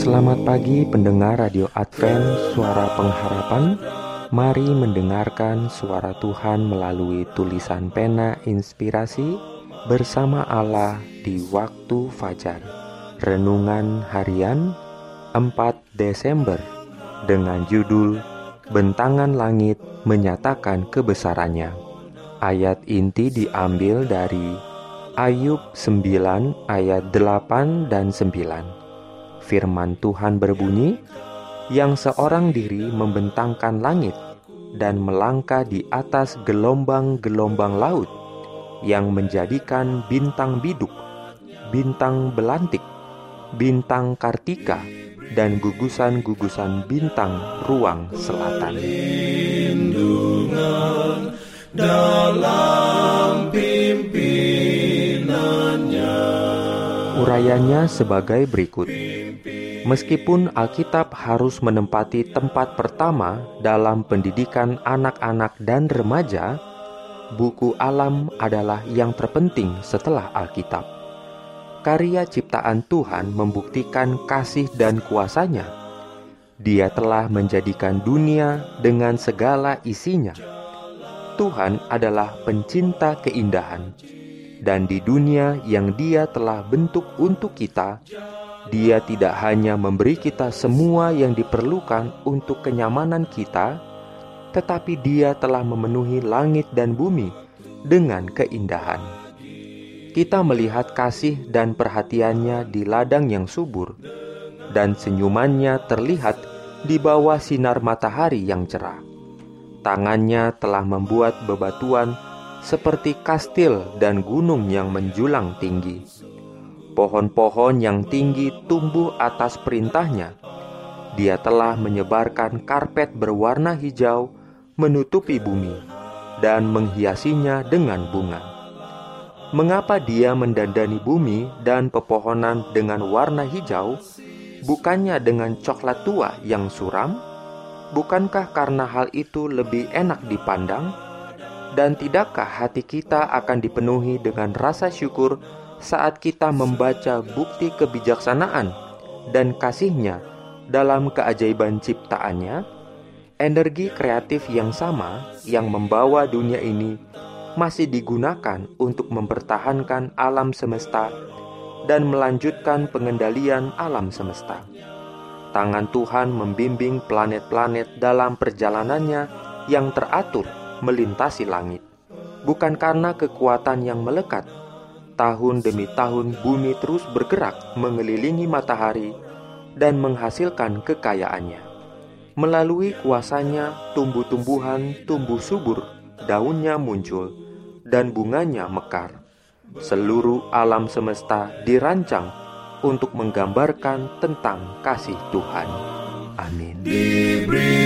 Selamat pagi pendengar Radio Advent Suara Pengharapan. Mari mendengarkan suara Tuhan melalui tulisan pena inspirasi Bersama Allah di waktu fajar. Renungan harian 4 Desember Dengan judul Bentangan langit menyatakan kebesarannya. Ayat inti diambil dari Ayub 9 ayat 8 dan 9 Firman Tuhan berbunyi, "Yang seorang diri membentangkan langit dan melangkah di atas gelombang-gelombang laut, yang menjadikan bintang biduk, bintang belantik, bintang kartika, dan gugusan-gugusan bintang ruang selatan." dalam pimpinannya. Urayanya sebagai berikut. Meskipun Alkitab harus menempati tempat pertama dalam pendidikan anak-anak dan remaja, buku alam adalah yang terpenting setelah Alkitab. Karya ciptaan Tuhan membuktikan kasih dan kuasanya. Dia telah menjadikan dunia dengan segala isinya. Tuhan adalah pencinta keindahan, dan di dunia yang Dia telah bentuk untuk kita, dia tidak hanya memberi kita semua yang diperlukan untuk kenyamanan kita, tetapi Dia telah memenuhi langit dan bumi dengan keindahan. Kita melihat kasih dan perhatiannya di ladang yang subur, dan senyumannya terlihat di bawah sinar matahari yang cerah. Tangannya telah membuat bebatuan seperti kastil dan gunung yang menjulang tinggi Pohon-pohon yang tinggi tumbuh atas perintahnya. Dia telah menyebarkan karpet berwarna hijau menutupi bumi dan menghiasinya dengan bunga. Mengapa dia mendandani bumi dan pepohonan dengan warna hijau, bukannya dengan coklat tua yang suram? Bukankah karena hal itu lebih enak dipandang? Dan tidakkah hati kita akan dipenuhi dengan rasa syukur saat kita membaca bukti kebijaksanaan dan kasihnya dalam keajaiban ciptaannya, energi kreatif yang sama yang membawa dunia ini masih digunakan untuk mempertahankan alam semesta dan melanjutkan pengendalian alam semesta. Tangan Tuhan membimbing planet-planet dalam perjalanannya yang teratur melintasi langit, bukan karena kekuatan yang melekat, Tahun demi tahun bumi terus bergerak mengelilingi matahari dan menghasilkan kekayaannya. Melalui kuasanya tumbuh-tumbuhan tumbuh subur, daunnya muncul, dan bunganya mekar. Seluruh alam semesta dirancang untuk menggambarkan tentang kasih Tuhan. Amin. Diberikannya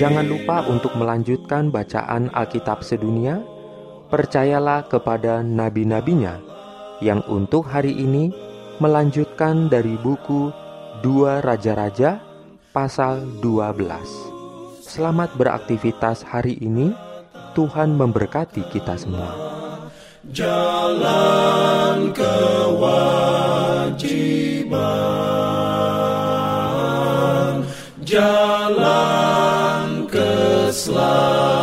Jangan lupa untuk melanjutkan bacaan Alkitab sedunia. Percayalah kepada nabi-nabinya yang untuk hari ini melanjutkan dari buku Dua Raja-Raja pasal 12. Selamat beraktivitas hari ini. Tuhan memberkati kita semua. Jalan the slide.